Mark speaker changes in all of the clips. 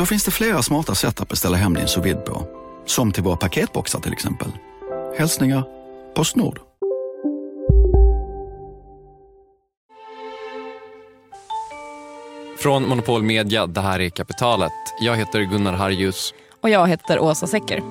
Speaker 1: Då finns det flera smarta sätt att beställa hem din sous på. Som till våra paketboxar till exempel. Hälsningar Postnord.
Speaker 2: Från Monopol Media, det här är Kapitalet. Jag heter Gunnar Harjus.
Speaker 3: Och jag heter Åsa Secker.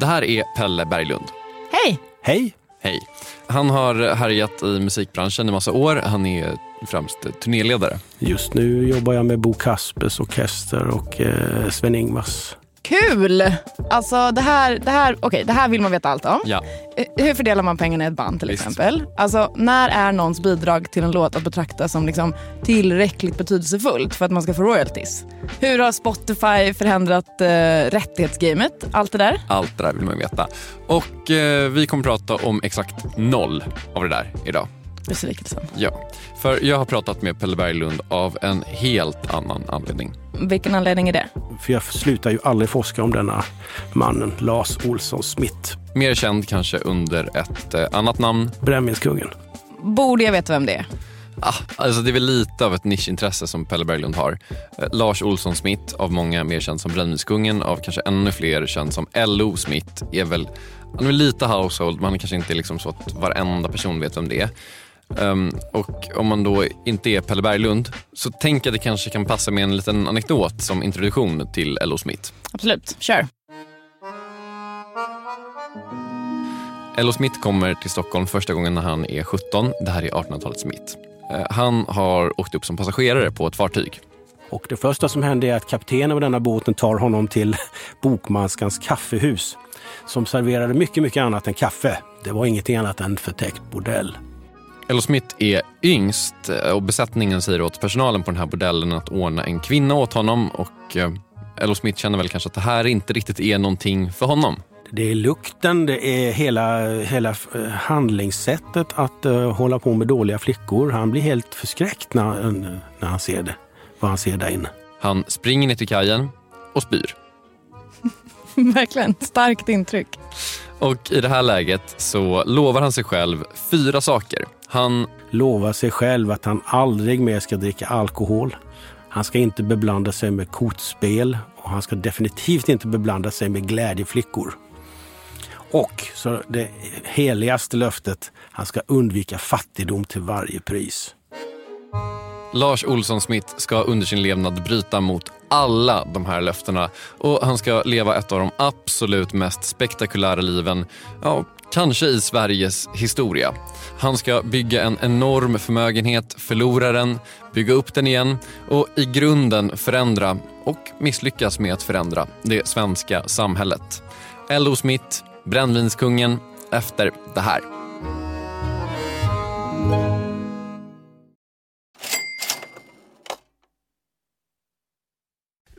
Speaker 2: Det här är Pelle Berglund.
Speaker 3: Hej!
Speaker 4: Hej!
Speaker 2: Hej. Han har härjat i musikbranschen i massa år. Han är främst turnéledare.
Speaker 4: Just nu jobbar jag med Bo Kaspers Orkester och eh, Sven-Ingvars.
Speaker 3: Kul! Alltså det här, det, här, okay, det här vill man veta allt om.
Speaker 2: Ja.
Speaker 3: Eh, hur fördelar man pengarna i ett band till Visst. exempel? Alltså när är någons bidrag till en låt att betrakta som liksom tillräckligt betydelsefullt för att man ska få royalties? Hur har Spotify förändrat eh, rättighetsgamet? Allt det där?
Speaker 2: Allt det där vill man veta. Och eh, vi kommer prata om exakt noll av det där idag.
Speaker 3: Besvikelsen.
Speaker 2: Ja, för jag har pratat med Pelle Berglund av en helt annan anledning.
Speaker 3: Vilken anledning är det?
Speaker 4: För jag slutar ju aldrig forska om denna mannen, Lars Olsson Smith.
Speaker 2: Mer känd kanske under ett eh, annat namn.
Speaker 4: Brännvinskungen.
Speaker 3: Borde jag veta vem det är?
Speaker 2: Ah, alltså det är väl lite av ett nischintresse som Pelle Berglund har. Eh, Lars Olsson Smith, av många mer känd som Brännvinskungen, av kanske ännu fler känd som L.O. Smith, är väl han är lite household, men han kanske inte liksom så att varenda person vet vem det är. Um, och om man då inte är Pelle Berglund så tänker jag att det kanske kan passa med en liten anekdot som introduktion till L.O. Smith.
Speaker 3: Absolut, kör.
Speaker 2: L.O. Smith kommer till Stockholm första gången när han är 17. Det här är 1800-talets Smith. Uh, han har åkt upp som passagerare på ett fartyg.
Speaker 4: Och det första som händer är att kaptenen på denna båten tar honom till Bokmanskans kaffehus som serverade mycket, mycket annat än kaffe. Det var ingenting annat än förtäckt bordell.
Speaker 2: Ello Smith är yngst och besättningen säger åt personalen på den här bordellen att ordna en kvinna åt honom och eh, Ello Smith känner väl kanske att det här inte riktigt är någonting för honom.
Speaker 4: Det är lukten, det är hela, hela eh, handlingssättet att uh, hålla på med dåliga flickor. Han blir helt förskräckt när, när han ser det, vad han ser där inne.
Speaker 2: Han springer ner till kajen och spyr.
Speaker 3: Verkligen, starkt intryck.
Speaker 2: Och i det här läget så lovar han sig själv fyra saker. Han
Speaker 4: lovar sig själv att han aldrig mer ska dricka alkohol. Han ska inte beblanda sig med kortspel och han ska definitivt inte beblanda sig med glädjeflickor. Och så det heligaste löftet, han ska undvika fattigdom till varje pris.
Speaker 2: Lars Olsson Smith ska under sin levnad bryta mot alla de här löftena och han ska leva ett av de absolut mest spektakulära liven, ja, kanske i Sveriges historia. Han ska bygga en enorm förmögenhet, förlora den, bygga upp den igen och i grunden förändra och misslyckas med att förändra det svenska samhället. L.O. Smith, Brännvinskungen, efter det här.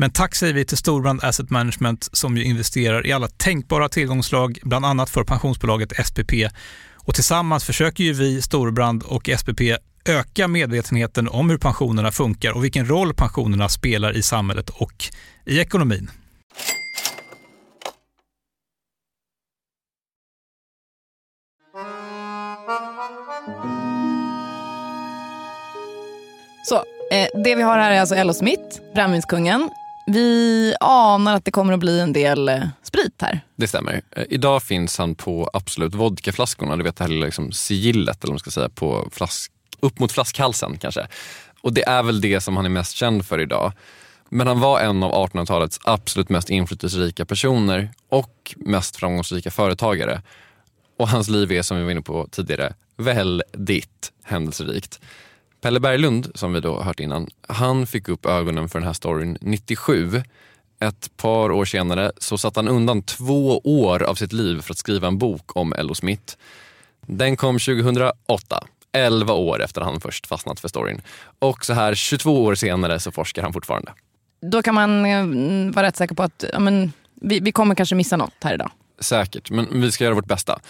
Speaker 5: Men tack säger vi till Storbrand Asset Management som ju investerar i alla tänkbara tillgångslag, bland annat för pensionsbolaget SPP. Och tillsammans försöker ju vi, Storbrand och SPP öka medvetenheten om hur pensionerna funkar och vilken roll pensionerna spelar i samhället och i ekonomin.
Speaker 3: Så, eh, det vi har här är alltså L.O. Smith, brännvinskungen. Vi anar att det kommer att bli en del eh, sprit här.
Speaker 2: Det stämmer. Eh, idag finns han på Absolut vodkaflaskorna, du vet det här lilla liksom sigillet eller man ska säga, på flask, upp mot flaskhalsen kanske. Och det är väl det som han är mest känd för idag. Men han var en av 1800-talets absolut mest inflytelserika personer och mest framgångsrika företagare. Och hans liv är, som vi var inne på tidigare, väldigt händelserikt. Pelle Berglund, som vi då hört innan, han fick upp ögonen för den här storyn 97. Ett par år senare så satte han undan två år av sitt liv för att skriva en bok om Ello Smith. Den kom 2008, 11 år efter han först fastnat för storyn. Och så här 22 år senare så forskar han fortfarande.
Speaker 3: Då kan man eh, vara rätt säker på att ja, men, vi, vi kommer kanske missa något här idag.
Speaker 2: Säkert, men vi ska göra vårt bästa.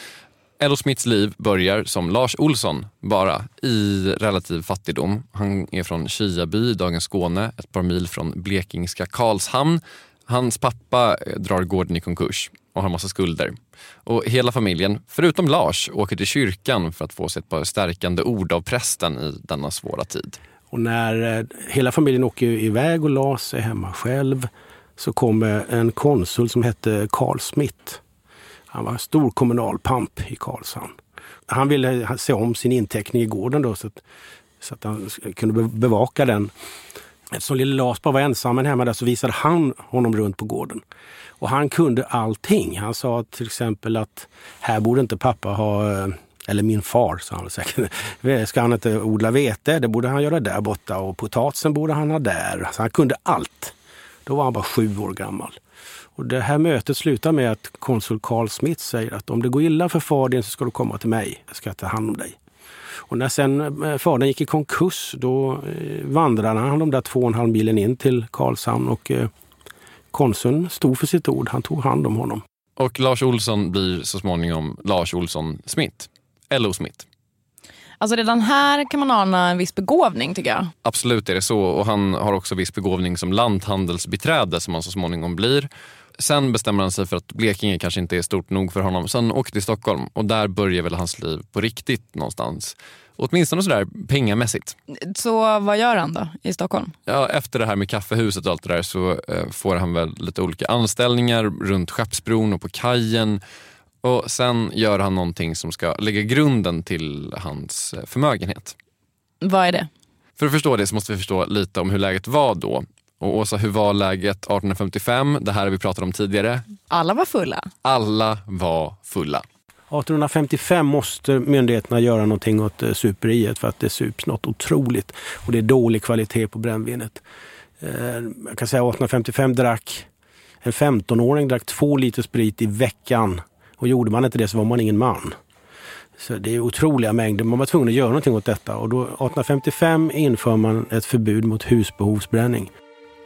Speaker 2: Smiths liv börjar som Lars Olsson bara i relativ fattigdom. Han är från Kiaby, dagens Skåne, ett par mil från blekingska Karlshamn. Hans pappa eh, drar gården i konkurs och har massa skulder. Och hela familjen, förutom Lars, åker till kyrkan för att få sig ett par stärkande ord av prästen i denna svåra tid.
Speaker 4: Och när eh, hela familjen åker iväg och Lars är hemma själv så kommer en konsul som hette Carl Smith han var stor kommunalpamp i Karlshamn. Han ville se om sin inteckning i gården då, så att, så att han kunde bevaka den. Eftersom lille Lars var ensam hemma där så visade han honom runt på gården. Och han kunde allting. Han sa till exempel att här borde inte pappa ha eh, eller min far, sa han säkert. Ska han inte odla vete? Det borde han göra där borta. Och potatisen borde han ha där. Så han kunde allt. Då var han bara sju år gammal. Och det här mötet slutar med att konsul Carl Smith säger att om det går illa för fadern så ska du komma till mig. Jag ska ta hand om dig. Och när sen eh, fadern gick i konkurs då eh, vandrade han de där två och en halv milen in till Karlshamn och eh, konsuln stod för sitt ord. Han tog hand om honom.
Speaker 2: Och Lars Olsson blir så småningom Lars Olsson Smith. L.O. Smith.
Speaker 3: Alltså redan här kan man ana en viss begåvning tycker jag.
Speaker 2: Absolut är det så och han har också viss begåvning som lanthandelsbiträde som han så småningom blir. Sen bestämmer han sig för att Blekinge kanske inte är stort nog för honom. Sen åker till Stockholm och där börjar väl hans liv på riktigt någonstans. Åtminstone sådär pengamässigt.
Speaker 3: Så vad gör han då i Stockholm?
Speaker 2: Ja, efter det här med kaffehuset och allt det där så eh, får han väl lite olika anställningar runt Skeppsbron och på kajen. Och sen gör han någonting som ska lägga grunden till hans eh, förmögenhet.
Speaker 3: Vad är det?
Speaker 2: För att förstå det så måste vi förstå lite om hur läget var då. Och Åsa, hur var läget 1855? Det här har vi pratat om tidigare.
Speaker 3: Alla var fulla.
Speaker 2: Alla var fulla.
Speaker 4: 1855 måste myndigheterna göra någonting åt eh, superiet för att det sups något otroligt. Och det är dålig kvalitet på brännvinet. Eh, jag kan säga 1855 drack en 15-åring drack två liter sprit i veckan. Och gjorde man inte det så var man ingen man. Så det är otroliga mängder. Man var tvungen att göra någonting åt detta. Och då 1855 inför man ett förbud mot husbehovsbränning.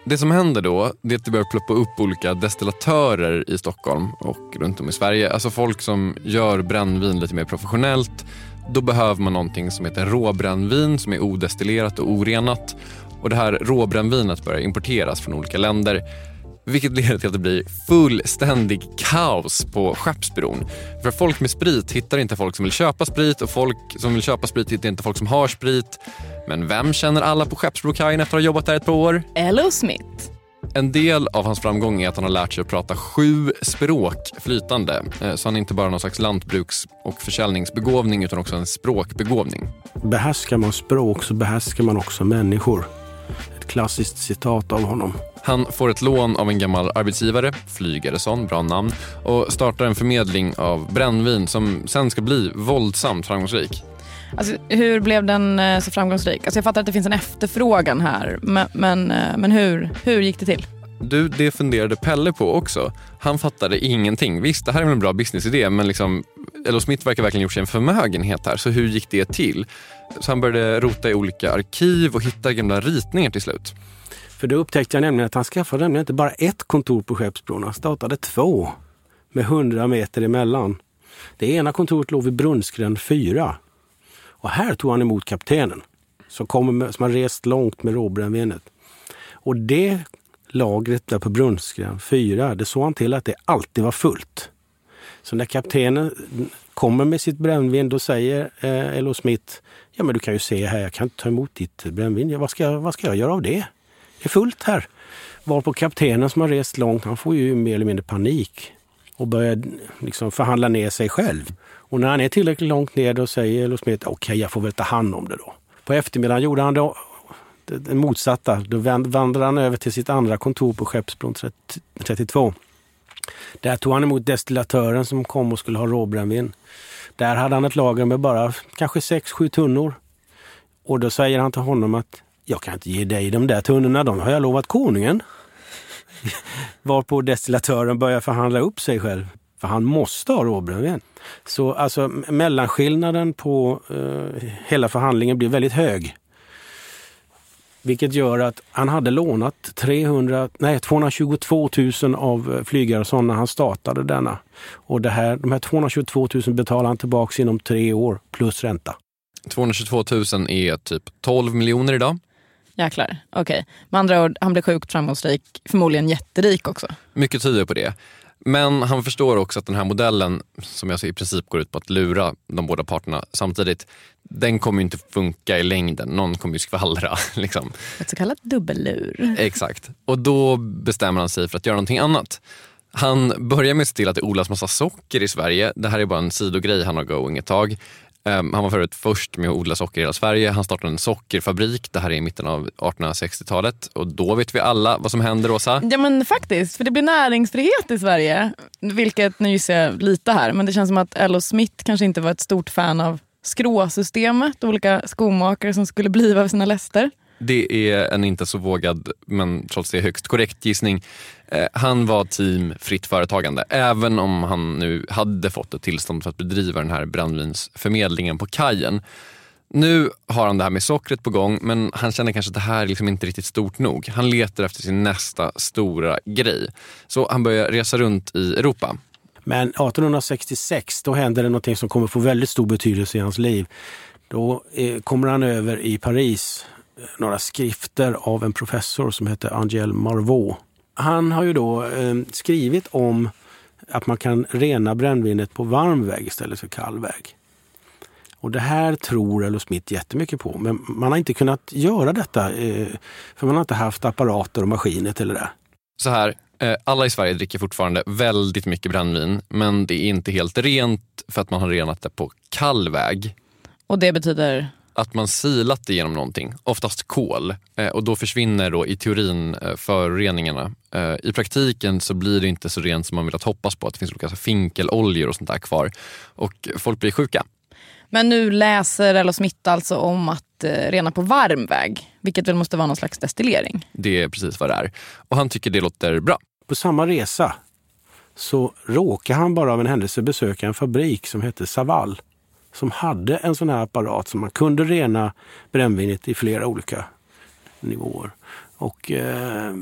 Speaker 2: Det som händer då det är att det börjar ploppa upp olika destillatörer i Stockholm och runt om i Sverige. Alltså folk som gör brännvin lite mer professionellt. Då behöver man någonting som heter råbrännvin som är odestillerat och orenat. Och det här råbrännvinet börjar importeras från olika länder. Vilket leder till att det blir fullständig kaos på Skeppsbron. För folk med sprit hittar inte folk som vill köpa sprit och folk som vill köpa sprit hittar inte folk som har sprit. Men vem känner alla på Skeppsbrokajen efter att ha jobbat där ett par år?
Speaker 3: Ello Smith.
Speaker 2: En del av hans framgång är att han har lärt sig att prata sju språk flytande. Eh, Så han är inte bara någon slags lantbruks och försäljningsbegåvning utan också en språkbegåvning.
Speaker 4: Behärskar man språk så behärskar man också människor. Ett klassiskt citat av honom.
Speaker 2: Han får ett lån av en gammal arbetsgivare, Flygaresson, bra namn, och startar en förmedling av brännvin som sen ska bli våldsamt framgångsrik.
Speaker 3: Alltså, hur blev den eh, så framgångsrik? Alltså, jag fattar att det finns en efterfrågan här, men, men, eh, men hur, hur gick det till?
Speaker 2: Du, det funderade Pelle på också. Han fattade ingenting. Visst, det här är väl en bra businessidé, men liksom, Ello Smith verkar verkligen gjort sig en förmögenhet här. Så hur gick det till? Så han började rota i olika arkiv och hitta gamla ritningar till slut.
Speaker 4: För då upptäckte jag nämligen att han skaffade nämligen inte bara ett kontor på Skeppsbron, han startade två med 100 meter emellan. Det ena kontoret låg vid Brunnsgränd 4. Och här tog han emot kaptenen som, kommer med, som har rest långt med råbrännvinet. Och det lagret där på Brunnsgränd 4, det såg han till att det alltid var fullt. Så när kaptenen kommer med sitt brännvin då säger eh, Elo Smith, ja men du kan ju se här, jag kan inte ta emot ditt brännvin. Ja, vad, ska, jag- vad ska jag göra av det? Det är fullt här. Varpå kaptenen som har rest långt, han får ju mer eller mindre panik och börjar liksom förhandla ner sig själv. Och när han är tillräckligt långt ner då säger Los Smith, okej jag får väl ta hand om det då. På eftermiddagen gjorde han det den motsatta. Då vandrade han över till sitt andra kontor på Skeppsbron 32. Där tog han emot destillatören som kom och skulle ha råbrännvin. Där hade han ett lager med bara kanske 6-7 tunnor. Och då säger han till honom att jag kan inte ge dig de där tunnorna, de har jag lovat konungen. Varpå destillatören börjar förhandla upp sig själv. För han måste ha råbrännvin. Så alltså mellanskillnaden på eh, hela förhandlingen blir väldigt hög. Vilket gör att han hade lånat 300, nej, 222 000 av eh, Flygarsson när han startade denna. Och det här, de här 222 000 betalar han tillbaka inom tre år plus ränta.
Speaker 2: 222 000 är typ 12 miljoner idag.
Speaker 3: Jäklar, okej. Med andra ord, han blev sjukt framgångsrik, förmodligen jätterik också.
Speaker 2: Mycket tyder på det. Men han förstår också att den här modellen, som jag säger i princip går ut på att lura de båda parterna samtidigt, den kommer inte funka i längden. Någon kommer ju skvallra. Liksom.
Speaker 3: Ett så kallat dubbellur.
Speaker 2: Exakt. Och då bestämmer han sig för att göra någonting annat. Han börjar med att se till att det odlas massa socker i Sverige. Det här är bara en sidogrej han har going ett tag. Ehm, han var förut först med att odla socker i hela Sverige. Han startade en sockerfabrik. Det här är i mitten av 1860-talet. Och då vet vi alla vad som händer, Åsa.
Speaker 3: Ja men faktiskt, för det blir näringsfrihet i Sverige. Vilket, nu gissar jag lite här, men det känns som att L.O. Smith kanske inte var ett stort fan av skråsystemet. Olika skomakare som skulle bliva av sina läster.
Speaker 2: Det är en inte så vågad, men trots det högst korrekt gissning. Eh, han var team fritt företagande, även om han nu hade fått ett tillstånd för att bedriva den här brännvinsförmedlingen på kajen. Nu har han det här med sockret på gång, men han känner kanske att det här är liksom inte riktigt stort nog. Han letar efter sin nästa stora grej. Så han börjar resa runt i Europa.
Speaker 4: Men 1866 då händer det någonting som kommer få väldigt stor betydelse i hans liv. Då eh, kommer han över i Paris några skrifter av en professor som heter Angel Marvaux. Han har ju då eh, skrivit om att man kan rena brännvinet på varm väg istället för kall väg. Och det här tror Ello Smith jättemycket på. Men man har inte kunnat göra detta eh, för man har inte haft apparater och maskiner till det där.
Speaker 2: Så här, eh, alla i Sverige dricker fortfarande väldigt mycket brännvin, men det är inte helt rent för att man har renat det på kall väg.
Speaker 3: Och det betyder?
Speaker 2: Att man silat det genom någonting, oftast kol. Eh, och då försvinner då i teorin eh, föroreningarna. Eh, I praktiken så blir det inte så rent som man vill att hoppas på. Att det finns olika finkeloljor och sånt där kvar. Och folk blir sjuka.
Speaker 3: Men nu läser Ello Smith alltså om att rena på varm väg. Vilket väl måste vara någon slags destillering.
Speaker 2: Det är precis vad det är. Och han tycker det låter bra.
Speaker 4: På samma resa så råkar han bara av en händelse besöka en fabrik som hette Saval. Som hade en sån här apparat som man kunde rena brännvinet i flera olika nivåer. Och eh,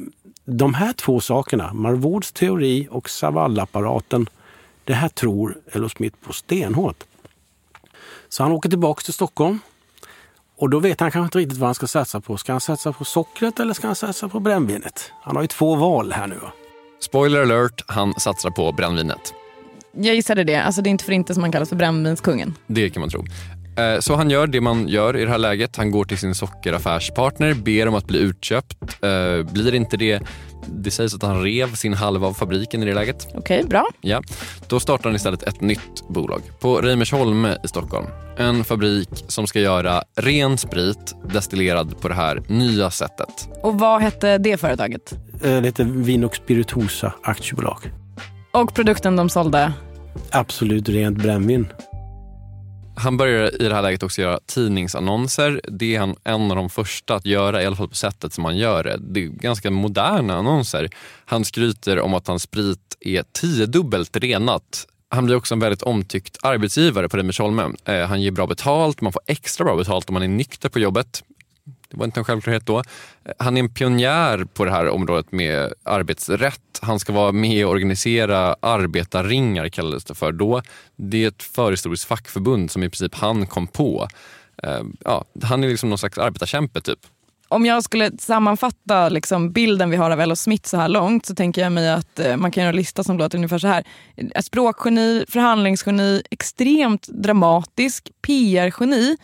Speaker 4: de här två sakerna, Marvauds teori och Saval-apparaten, det här tror Ello Smith på stenhårt. Så han åker tillbaka till Stockholm och då vet han kanske inte riktigt vad han ska satsa på. Ska han satsa på sockret eller ska han satsa på brännvinet? Han har ju två val här nu.
Speaker 2: Spoiler alert, han satsar på brännvinet.
Speaker 3: Jag gissade det. Alltså, det är inte för inte som han kallas för brännvinskungen.
Speaker 2: Det kan man tro. Eh, Så han gör det man gör i det här läget. Han går till sin sockeraffärspartner, ber om att bli utköpt. Eh, Blir inte det, det sägs att han rev sin halva av fabriken i det läget.
Speaker 3: Okej, bra.
Speaker 2: Ja, då startar han istället ett nytt bolag på Reimersholme i Stockholm. En fabrik som ska göra ren sprit destillerad på det här nya sättet.
Speaker 3: Och vad hette det företaget?
Speaker 4: Eh, Det heter Vin och Spirituosa aktiebolag.
Speaker 3: Och produkten de sålde?
Speaker 4: Absolut rent brännvin.
Speaker 2: Han börjar i det här läget också göra tidningsannonser. Det är han en av de första att göra, i alla fall på sättet som han gör det. Det är ganska moderna annonser. Han skryter om att hans sprit är tiodubbelt renat. Han blir också en väldigt omtyckt arbetsgivare på Reimersholme. Eh, han ger bra betalt, man får extra bra betalt om man är nykter på jobbet. Det var inte en självklarhet då. Han är en pionjär på det här området med arbetsrätt. Han ska vara med och organisera arbetarringar kallades det för då. Det är ett förhistoriskt fackförbund som i princip han kom på. Eh, ja, han är liksom någon slags arbetarkämpe typ.
Speaker 3: Om jag skulle sammanfatta liksom bilden vi har av Ello Smith så här långt så tänker jag mig att eh, man kan göra en lista som låter ungefär så här. Språkgeni, förhandlingsgeni, extremt dramatisk, PR-geni,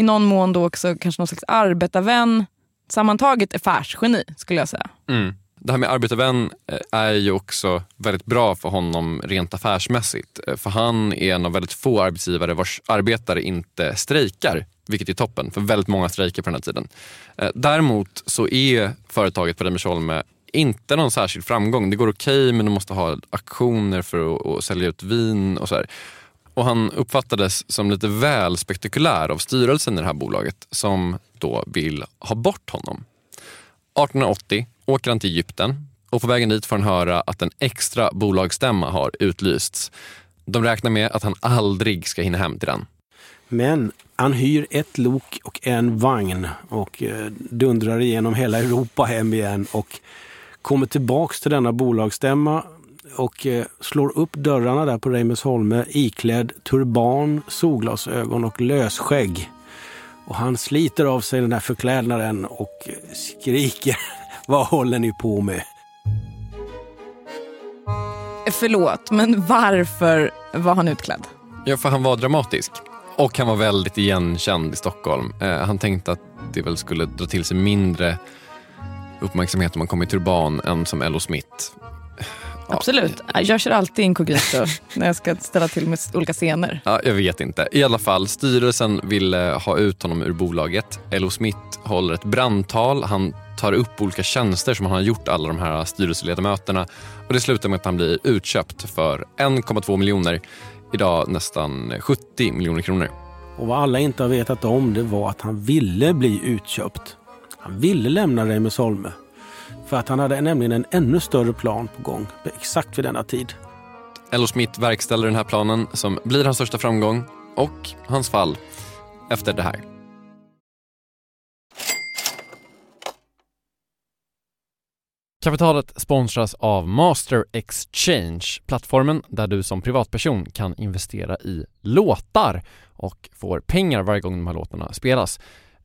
Speaker 3: i någon mån då också kanske någon slags arbetarvän. Sammantaget affärsgeni skulle jag säga.
Speaker 2: Mm. Det här med arbetarvän eh, är ju också väldigt bra för honom rent affärsmässigt. Eh, för han är en av väldigt få arbetsgivare vars arbetare inte strejkar, vilket är toppen, för väldigt många strejkar på den här tiden. Eh, däremot så är företaget på Reimersholme inte någon särskild framgång. Det går okej men de måste ha aktioner för att, att sälja ut vin och så här. Och han uppfattades som lite väl spektakulär av styrelsen i det här bolaget som då vill ha bort honom. 1880 åker han till Egypten och på vägen dit får han höra att en extra bolagsstämma har utlysts. De räknar med att han aldrig ska hinna hem till den.
Speaker 4: Men han hyr ett lok och en vagn och eh, dundrar igenom hela Europa hem igen och kommer tillbaks till denna bolagsstämma och eh, slår upp dörrarna där på Reimersholme iklädd turban, solglasögon och lösskägg. Och han sliter av sig den här förklädnaden och eh, skriker Vad håller ni på med?
Speaker 3: Förlåt, men varför var han utklädd?
Speaker 2: Ja, för han var dramatisk. Och han var väldigt igenkänd i Stockholm. Eh, han tänkte att det väl skulle dra till sig mindre uppmärksamhet om man kom i turban än som Ello Smith. Ja,
Speaker 3: Absolut. Jag kör alltid inkognito när jag ska ställa till med olika scener.
Speaker 2: Ja, jag vet inte. I alla fall, styrelsen ville ha ut honom ur bolaget. Ello Smith håller ett brandtal. Han tar upp olika tjänster som han har gjort alla de här styrelseledamöterna. Och det slutar med att han blir utköpt för 1,2 miljoner. Idag nästan 70 miljoner kronor.
Speaker 4: Och vad alla inte har vetat om det var att han ville bli utköpt. Han ville lämna Reimersholme. För att han hade nämligen en ännu större plan på gång exakt vid denna tid.
Speaker 2: Ello Smith verkställer den här planen som blir hans största framgång och hans fall efter det här. Kapitalet sponsras av Master Exchange, plattformen där du som privatperson kan investera i låtar och får pengar varje gång de här låtarna spelas.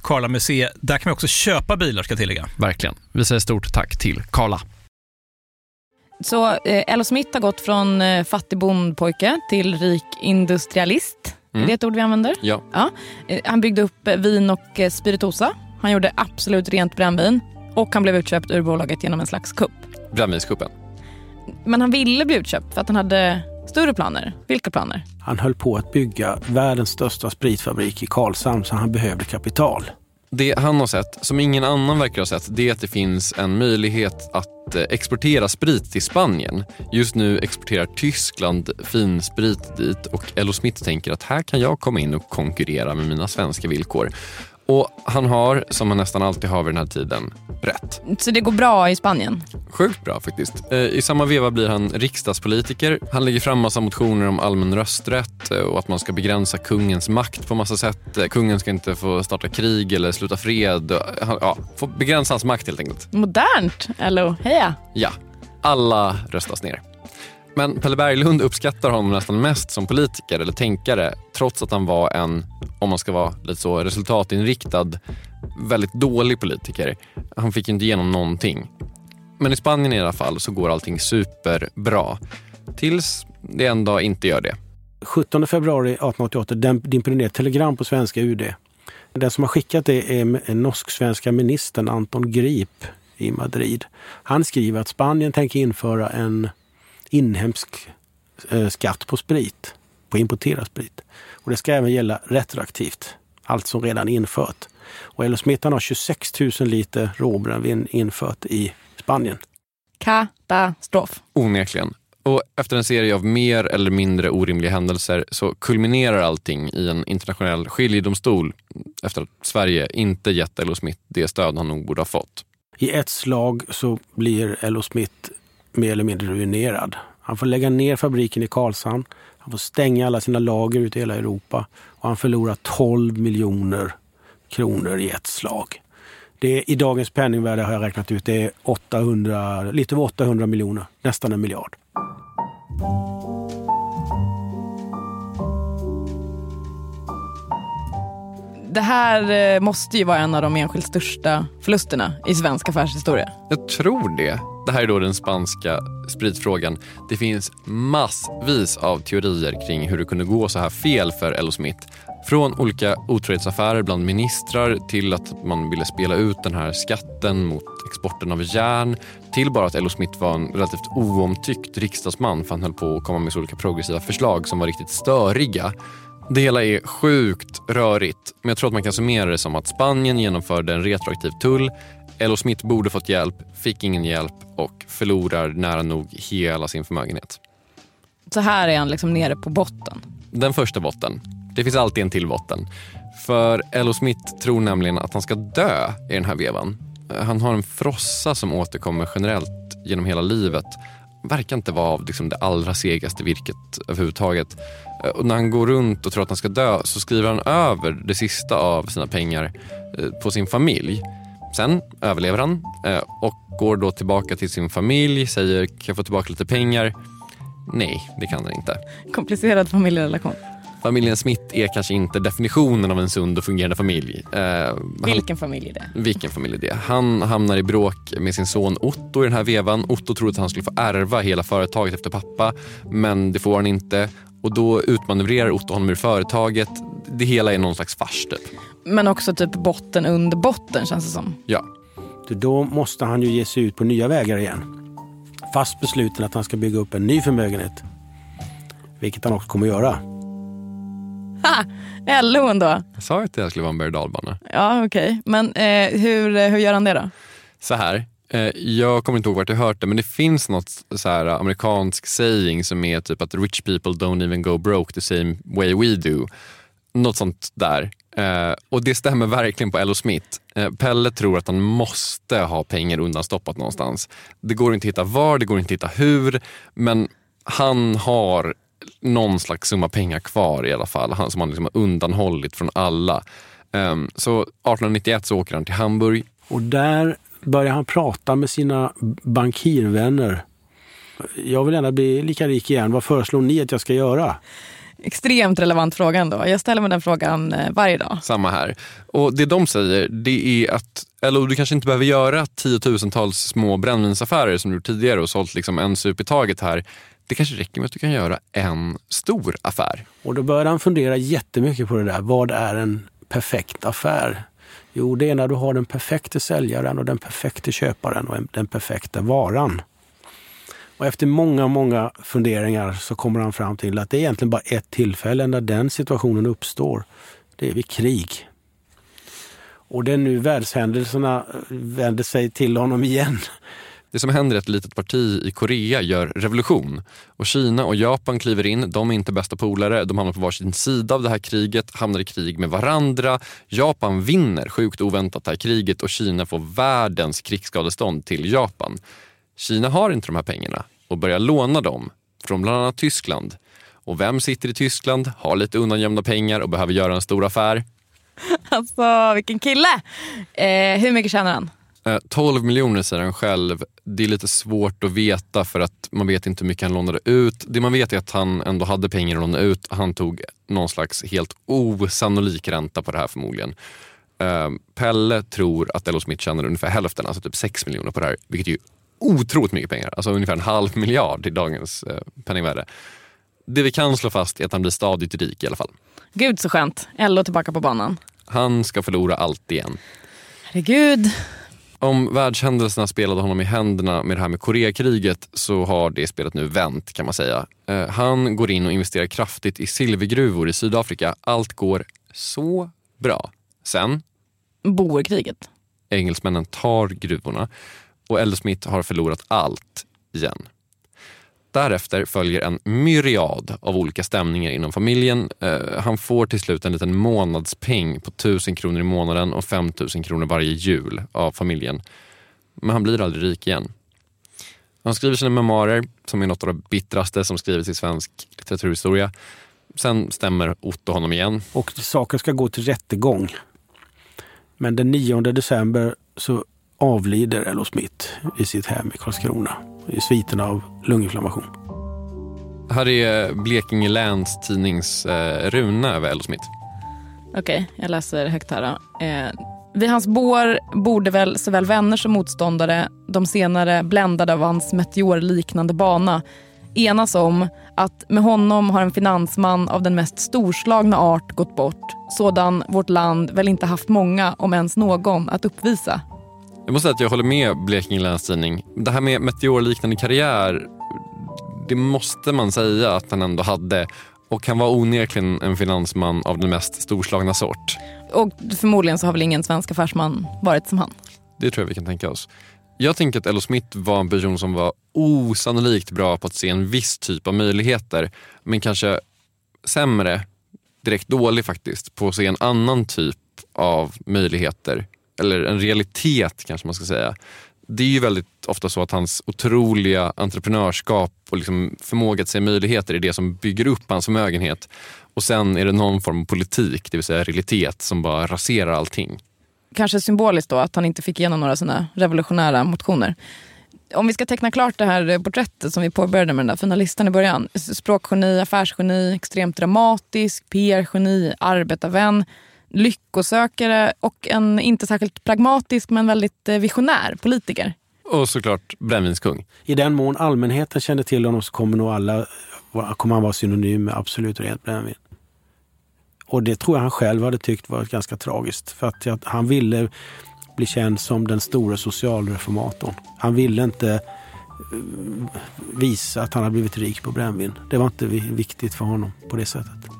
Speaker 5: Karla Museet. Där kan man också köpa bilar ska jag tillägga.
Speaker 2: Verkligen. Vi säger stort tack till Karla.
Speaker 3: Så eh, Ello Smith har gått från eh, fattig bondpojke till rik industrialist. Mm. Är det ett ord vi använder?
Speaker 2: Ja.
Speaker 3: ja. Eh, han byggde upp eh, vin och eh, spiritosa. Han gjorde absolut rent brännvin och han blev utköpt ur bolaget genom en slags kupp.
Speaker 2: Brännvinskuppen?
Speaker 3: Men han ville bli utköpt för att han hade större planer. Vilka planer?
Speaker 4: Han höll på att bygga världens största spritfabrik i Karlshamn så han behövde kapital.
Speaker 2: Det han har sett, som ingen annan verkar ha sett, det är att det finns en möjlighet att eh, exportera sprit till Spanien. Just nu exporterar Tyskland finsprit dit och Ello Smith tänker att här kan jag komma in och konkurrera med mina svenska villkor. Och han har, som han nästan alltid har vid den här tiden, rätt.
Speaker 3: Så det går bra i Spanien?
Speaker 2: Sjukt bra faktiskt. Eh, I samma veva blir han riksdagspolitiker. Han lägger fram massa motioner om allmän rösträtt eh, och att man ska begränsa kungens makt på massa sätt. Eh, kungen ska inte få starta krig eller sluta fred. Ja, få begränsa hans makt helt enkelt.
Speaker 3: Modernt, eller heja?
Speaker 2: Ja, alla röstas ner. Men Pelle Berglund uppskattar honom nästan mest som politiker eller tänkare trots att han var en, om man ska vara lite så resultatinriktad, väldigt dålig politiker. Han fick inte igenom någonting. Men i Spanien i alla fall så går allting superbra. Tills det en dag inte gör det.
Speaker 4: 17 februari 1888 dimper det ner ett telegram på svenska UD. Den som har skickat det är norsk-svenska ministern Anton Grip i Madrid. Han skriver att Spanien tänker införa en inhemsk eh, skatt på sprit, på importerad sprit. Och det ska även gälla retroaktivt, allt som redan infört. Och Ello Smittan har 26 000 liter råbrännvin infört i Spanien.
Speaker 3: Katastrof.
Speaker 2: Onekligen. Och efter en serie av mer eller mindre orimliga händelser så kulminerar allting i en internationell skiljedomstol efter att Sverige inte gett Ello Smith det stöd han nog borde ha fått.
Speaker 4: I ett slag så blir Ello Smith mer eller mindre ruinerad. Han får lägga ner fabriken i Karlshamn. Han får stänga alla sina lager ute i hela Europa och han förlorar 12 miljoner kronor i ett slag. Det är, I dagens penningvärde har jag räknat ut, det är 800, lite över 800 miljoner, nästan en miljard.
Speaker 3: Det här eh, måste ju vara en av de enskilt största förlusterna i svensk affärshistoria.
Speaker 2: Jag tror det. Det här är då den spanska spritfrågan. Det finns massvis av teorier kring hur det kunde gå så här fel för Ello Smith. Från olika otrohetsaffärer bland ministrar till att man ville spela ut den här skatten mot exporten av järn till bara att Ello Smith var en relativt oomtyckt riksdagsman för han höll på att komma med så olika progressiva förslag som var riktigt störiga. Det hela är sjukt rörigt, men jag tror att man kan summera det som att Spanien genomförde en retroaktiv tull Ello Smith borde fått hjälp, fick ingen hjälp och förlorar nära nog hela sin förmögenhet.
Speaker 3: Så här är han liksom nere på botten?
Speaker 2: Den första botten. Det finns alltid en till botten. För Ello Smith tror nämligen att han ska dö i den här vevan. Han har en frossa som återkommer generellt genom hela livet. Verkar inte vara av liksom det allra segaste virket överhuvudtaget. Och när han går runt och tror att han ska dö så skriver han över det sista av sina pengar eh, på sin familj. Sen överlever han eh, och går då tillbaka till sin familj, säger kan jag få tillbaka lite pengar? Nej, det kan han inte.
Speaker 3: Komplicerad familjerelation.
Speaker 2: Familjen Smith är kanske inte definitionen av en sund och fungerande familj. Eh,
Speaker 3: Vilken familj är det?
Speaker 2: vilken familj är det? Han hamnar i bråk med sin son Otto i den här vevan. Otto trodde att han skulle få ärva hela företaget efter pappa, men det får han inte. Och då utmanövrerar Otto honom ur företaget. Det hela är någon slags fars typ.
Speaker 3: Men också typ botten under botten känns det som.
Speaker 2: Ja,
Speaker 4: Då måste han ju ge sig ut på nya vägar igen. Fast besluten att han ska bygga upp en ny förmögenhet. Vilket han också kommer att göra.
Speaker 3: Ha! LO ändå.
Speaker 2: jag sa ju att det skulle vara en berg.
Speaker 3: Ja okej. Men eh, hur, hur gör han det då?
Speaker 2: Så här, eh, Eh, jag kommer inte ihåg vart jag hört det, men det finns något så här amerikansk saying som är typ att rich people don't even go broke the same way we do. Något sånt där. Eh, och det stämmer verkligen på Ello Smith. Eh, Pelle tror att han måste ha pengar undanstoppat någonstans. Det går inte att hitta var, det går inte att hitta hur, men han har någon slags summa pengar kvar i alla fall, han, som han liksom har undanhållit från alla. Ehm, så 1891 så åker han till Hamburg,
Speaker 4: Och där börjar han prata med sina bankirvänner. Jag vill gärna bli lika rik igen. Vad föreslår ni att jag ska göra?
Speaker 3: Extremt relevant fråga ändå. Jag ställer mig den frågan eh, varje dag.
Speaker 2: Samma här. Och Det de säger det är att eller du kanske inte behöver göra tiotusentals små brännvinsaffärer som du gjort tidigare och sålt liksom en sup i taget här. Det kanske räcker med att du kan göra en stor affär.
Speaker 4: Och då började han fundera jättemycket på det där. Vad är en perfekt affär? Jo, det är när du har den perfekte säljaren och den perfekte köparen och den perfekta varan. Och efter många, många funderingar så kommer han fram till att det är egentligen bara ett tillfälle när den situationen uppstår. Det är vid krig. Och det är nu världshändelserna eh, vänder sig till honom igen.
Speaker 2: Det som händer är att ett litet parti i Korea gör revolution. Och Kina och Japan kliver in. De är inte bästa polare. De hamnar på varsin sida av det här kriget, hamnar i krig med varandra. Japan vinner sjukt oväntat det här kriget och Kina får världens krigsskadestånd till Japan. Kina har inte de här pengarna och börjar låna dem från bland annat Tyskland. Och vem sitter i Tyskland, har lite undangömda pengar och behöver göra en stor affär?
Speaker 3: Alltså vilken kille! Eh, hur mycket tjänar han?
Speaker 2: Eh, 12 miljoner säger han själv. Det är lite svårt att veta för att man vet inte hur mycket han lånade ut. Det man vet är att han ändå hade pengar att låna ut. Han tog någon slags helt osannolik ränta på det här förmodligen. Eh, Pelle tror att Ello Smith tjänade ungefär hälften, alltså typ 6 miljoner på det här. Vilket är ju otroligt mycket pengar. Alltså ungefär en halv miljard i dagens eh, penningvärde. Det vi kan slå fast är att han blir stadigt rik i alla fall.
Speaker 3: Gud så skönt. LO tillbaka på banan.
Speaker 2: Han ska förlora allt igen.
Speaker 3: Herregud.
Speaker 2: Om världshändelserna spelade honom i händerna med det här med Koreakriget så har det spelet nu vänt kan man säga. Eh, han går in och investerar kraftigt i silvergruvor i Sydafrika. Allt går så bra. Sen,
Speaker 3: Boerkriget.
Speaker 2: engelsmännen tar gruvorna och Elder Smith har förlorat allt igen. Därefter följer en myriad av olika stämningar inom familjen. Eh, han får till slut en liten månadspeng på 1000 kronor i månaden och 5000 kronor varje jul av familjen. Men han blir aldrig rik igen. Han skriver sina memoarer, som är något av det bittraste som skrivits i svensk litteraturhistoria. Sen stämmer Otto honom igen.
Speaker 4: Och saken ska gå till rättegång. Men den 9 december så avlider Ello Smith i sitt hem i Karlskrona i sviterna av lunginflammation.
Speaker 2: Här är Blekinge Läns tidnings eh, runa över Ello Smith.
Speaker 3: Okej, jag läser högt här då. Eh, vid hans bår borde väl såväl vänner som motståndare, de senare bländade av hans meteorliknande bana, enas om att med honom har en finansman av den mest storslagna art gått bort, sådan vårt land väl inte haft många, om ens någon, att uppvisa.
Speaker 2: Jag måste säga att jag håller med Blekinge Läns Tidning. Det här med meteorliknande karriär, det måste man säga att han ändå hade. Och han var onekligen en finansman av den mest storslagna sort.
Speaker 3: Och förmodligen så har väl ingen svensk affärsman varit som han.
Speaker 2: Det tror jag vi kan tänka oss. Jag tänker att Ello Smith var en person som var osannolikt bra på att se en viss typ av möjligheter. Men kanske sämre, direkt dålig faktiskt, på att se en annan typ av möjligheter. Eller en realitet kanske man ska säga. Det är ju väldigt ofta så att hans otroliga entreprenörskap och liksom förmåga att se möjligheter är det som bygger upp hans förmögenhet. Och sen är det någon form av politik, det vill säga realitet, som bara raserar allting.
Speaker 3: kanske symboliskt då att han inte fick igenom några sådana revolutionära motioner. Om vi ska teckna klart det här porträttet som vi påbörjade med den där fina listan i början. Språkgeni, affärsgeni, extremt dramatisk, PR-geni, arbetarvän, lyckosökare och en inte särskilt pragmatisk men väldigt eh, visionär politiker.
Speaker 2: Och såklart brännvinskung.
Speaker 4: I den mån allmänheten känner till honom så kommer nog alla kommer han vara synonym med absolut rent brännvin. Och det tror jag han själv hade tyckt var ganska tragiskt. För att han ville bli känd som den stora socialreformatorn. Han ville inte eh, visa att han hade blivit rik på brännvin. Det var inte viktigt för honom på det sättet.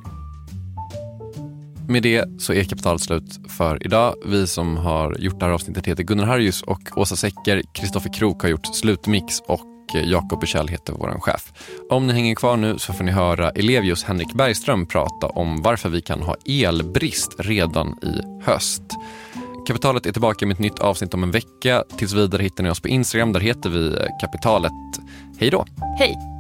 Speaker 2: Med det så är kapitalet slut för idag. Vi som har gjort det här avsnittet heter Gunnar Harjus och Åsa Secker. Kristoffer Krook har gjort slutmix och eh, Jakob Bursell heter vår chef. Om ni hänger kvar nu så får ni höra Elevius Henrik Bergström prata om varför vi kan ha elbrist redan i höst. Kapitalet är tillbaka med ett nytt avsnitt om en vecka. Tills vidare hittar ni oss på Instagram. Där heter vi eh, Kapitalet. Hej då!
Speaker 3: Hej!